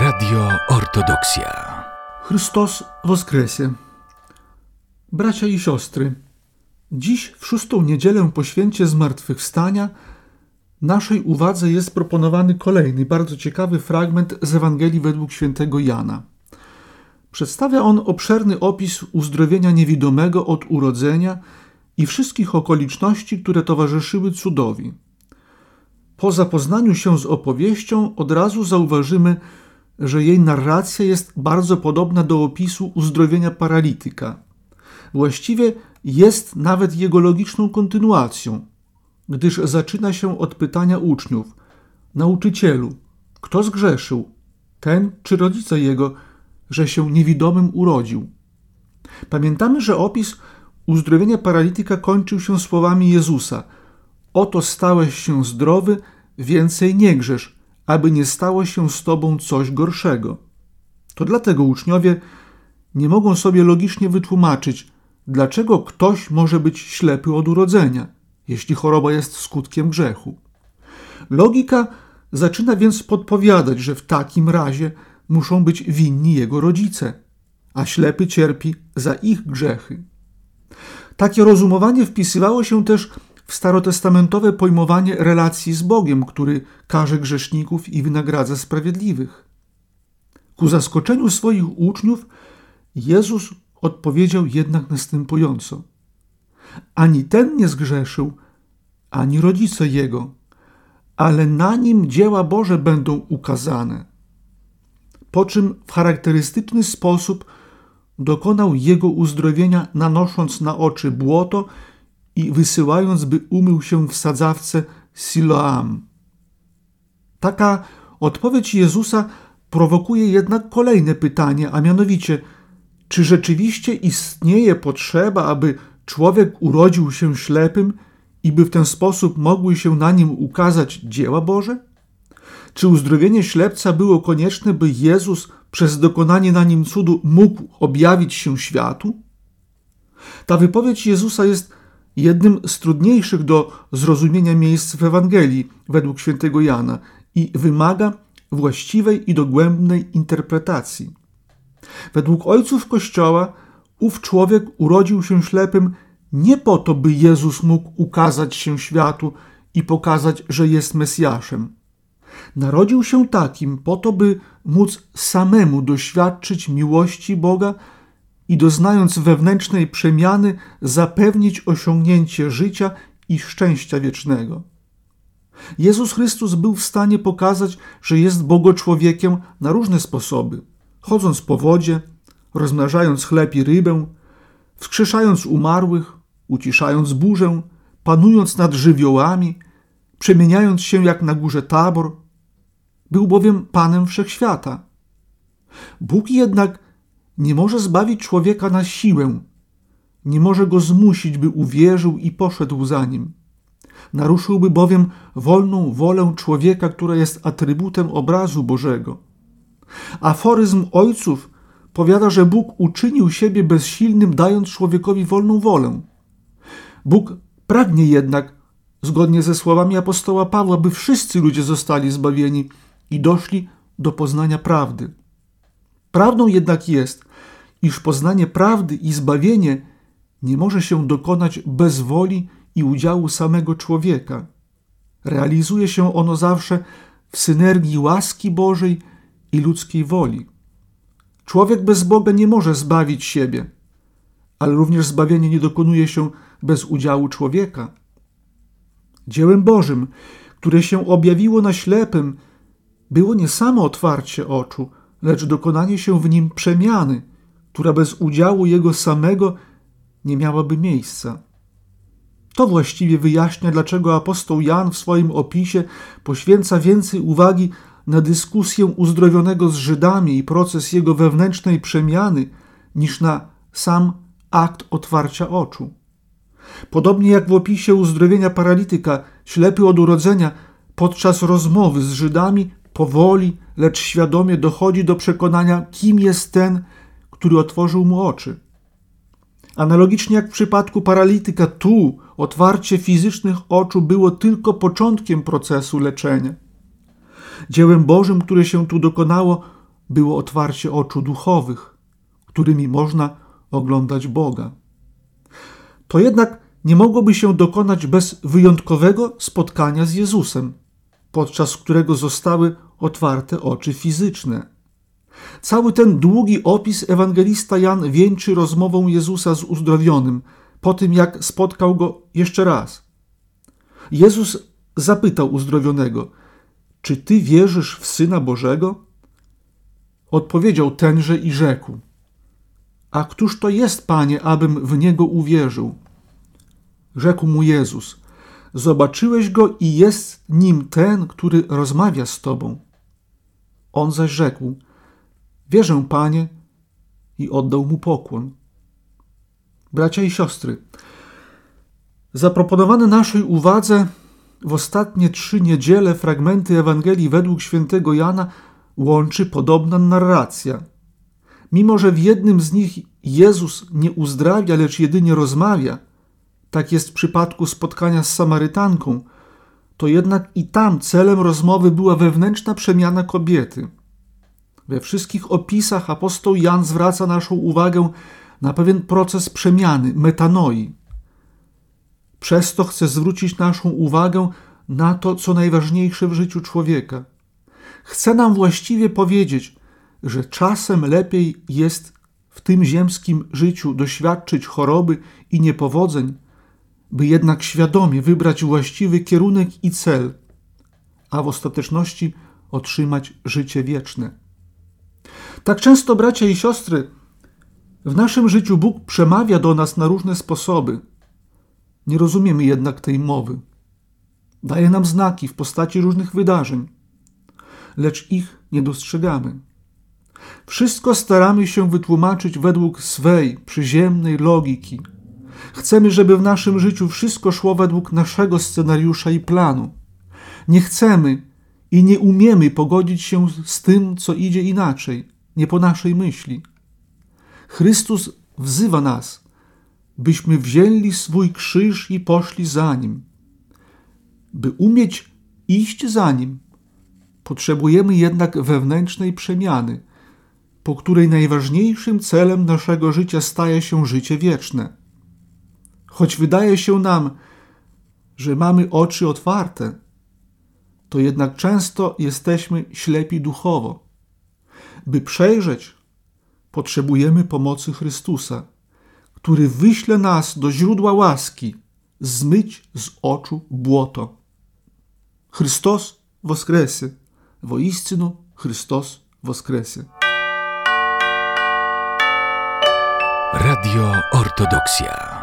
Radio Ortodoksja. Chrystus Woskresie. Bracia i siostry, dziś w szóstą niedzielę po święcie Zmartwychwstania naszej uwadze jest proponowany kolejny, bardzo ciekawy fragment z Ewangelii według świętego Jana. Przedstawia on obszerny opis uzdrowienia niewidomego od urodzenia i wszystkich okoliczności, które towarzyszyły cudowi. Po zapoznaniu się z opowieścią od razu zauważymy, że jej narracja jest bardzo podobna do opisu uzdrowienia paralityka. Właściwie jest nawet jego logiczną kontynuacją, gdyż zaczyna się od pytania uczniów: Nauczycielu, kto zgrzeszył, ten czy rodzice jego, że się niewidomym urodził? Pamiętamy, że opis uzdrowienia paralityka kończył się słowami Jezusa: Oto stałeś się zdrowy, więcej nie grzesz, aby nie stało się z tobą coś gorszego. To dlatego uczniowie nie mogą sobie logicznie wytłumaczyć, dlaczego ktoś może być ślepy od urodzenia, jeśli choroba jest skutkiem grzechu. Logika zaczyna więc podpowiadać, że w takim razie muszą być winni jego rodzice, a ślepy cierpi za ich grzechy. Takie rozumowanie wpisywało się też w starotestamentowe pojmowanie relacji z Bogiem, który karze grzeszników i wynagradza sprawiedliwych. Ku zaskoczeniu swoich uczniów Jezus odpowiedział jednak następująco: Ani ten nie zgrzeszył, ani rodzice jego, ale na nim dzieła Boże będą ukazane. Po czym w charakterystyczny sposób dokonał jego uzdrowienia, nanosząc na oczy błoto i wysyłając, by umył się w sadzawce Siloam. Taka odpowiedź Jezusa prowokuje jednak kolejne pytanie, a mianowicie, czy rzeczywiście istnieje potrzeba, aby człowiek urodził się ślepym i by w ten sposób mogły się na nim ukazać dzieła Boże? Czy uzdrowienie ślepca było konieczne, by Jezus przez dokonanie na nim cudu mógł objawić się światu? Ta wypowiedź Jezusa jest jednym z trudniejszych do zrozumienia miejsc w Ewangelii według świętego Jana i wymaga właściwej i dogłębnej interpretacji. Według ojców Kościoła ów człowiek urodził się ślepym nie po to, by Jezus mógł ukazać się światu i pokazać, że jest Mesjaszem. Narodził się takim po to, by móc samemu doświadczyć miłości Boga i doznając wewnętrznej przemiany zapewnić osiągnięcie życia i szczęścia wiecznego. Jezus Chrystus był w stanie pokazać, że jest Bogoczłowiekiem na różne sposoby, chodząc po wodzie, rozmnażając chleb i rybę, wskrzeszając umarłych, uciszając burzę, panując nad żywiołami, przemieniając się jak na górze tabor. Był bowiem Panem Wszechświata. Bóg jednak nie może zbawić człowieka na siłę, nie może go zmusić, by uwierzył i poszedł za nim. Naruszyłby bowiem wolną wolę człowieka, która jest atrybutem obrazu Bożego. Aforyzm ojców powiada, że Bóg uczynił siebie bezsilnym, dając człowiekowi wolną wolę. Bóg pragnie jednak, zgodnie ze słowami apostoła Pawła, by wszyscy ludzie zostali zbawieni i doszli do poznania prawdy. Prawdą jednak jest, iż poznanie prawdy i zbawienie nie może się dokonać bez woli i udziału samego człowieka. Realizuje się ono zawsze w synergii łaski Bożej i ludzkiej woli. Człowiek bez Boga nie może zbawić siebie, ale również zbawienie nie dokonuje się bez udziału człowieka. Dziełem Bożym, które się objawiło na ślepym, było nie samo otwarcie oczu, lecz dokonanie się w nim przemiany, która bez udziału jego samego nie miałaby miejsca. To właściwie wyjaśnia, dlaczego apostoł Jan w swoim opisie poświęca więcej uwagi na dyskusję uzdrowionego z Żydami i proces jego wewnętrznej przemiany, niż na sam akt otwarcia oczu. Podobnie jak w opisie uzdrowienia paralityka, ślepy od urodzenia, podczas rozmowy z Żydami powoli, lecz świadomie dochodzi do przekonania, kim jest ten, który otworzył mu oczy. Analogicznie jak w przypadku paralityka, tu otwarcie fizycznych oczu było tylko początkiem procesu leczenia. Dziełem Bożym, które się tu dokonało, było otwarcie oczu duchowych, którymi można oglądać Boga. To jednak nie mogłoby się dokonać bez wyjątkowego spotkania z Jezusem, podczas którego zostały otwarte oczy fizyczne. Cały ten długi opis ewangelista Jan wieńczy rozmową Jezusa z uzdrowionym, po tym jak spotkał go jeszcze raz. Jezus zapytał uzdrowionego: Czy ty wierzysz w syna Bożego? Odpowiedział tenże i rzekł: A któż to jest, panie, abym w niego uwierzył? Rzekł mu Jezus: Zobaczyłeś go i jest nim ten, który rozmawia z tobą. On zaś rzekł: Wierzę, panie, i oddał mu pokłon. Bracia i siostry, zaproponowane naszej uwadze w ostatnie trzy niedziele fragmenty Ewangelii według świętego Jana łączy podobna narracja. Mimo, że w jednym z nich Jezus nie uzdrawia, lecz jedynie rozmawia, tak jest w przypadku spotkania z Samarytanką, to jednak i tam celem rozmowy była wewnętrzna przemiana kobiety. We wszystkich opisach apostoł Jan zwraca naszą uwagę na pewien proces przemiany, metanoi. Przez to chce zwrócić naszą uwagę na to, co najważniejsze w życiu człowieka. Chce nam właściwie powiedzieć, że czasem lepiej jest w tym ziemskim życiu doświadczyć choroby i niepowodzeń, by jednak świadomie wybrać właściwy kierunek i cel, a w ostateczności otrzymać życie wieczne. Tak często, bracia i siostry, w naszym życiu Bóg przemawia do nas na różne sposoby. Nie rozumiemy jednak tej mowy. Daje nam znaki w postaci różnych wydarzeń, lecz ich nie dostrzegamy. Wszystko staramy się wytłumaczyć według swej przyziemnej logiki. Chcemy, żeby w naszym życiu wszystko szło według naszego scenariusza i planu. Nie chcemy i nie umiemy pogodzić się z tym, co idzie inaczej, nie po naszej myśli. Chrystus wzywa nas, byśmy wzięli swój krzyż i poszli za nim. By umieć iść za nim, potrzebujemy jednak wewnętrznej przemiany, po której najważniejszym celem naszego życia staje się życie wieczne. Choć wydaje się nam, że mamy oczy otwarte, to jednak często jesteśmy ślepi duchowo. By przejrzeć, potrzebujemy pomocy Chrystusa, który wyśle nas do źródła łaski, zmyć z oczu błoto. Chrystus воскресе! Воістину Христос воскресе! Radio Ortodoksja.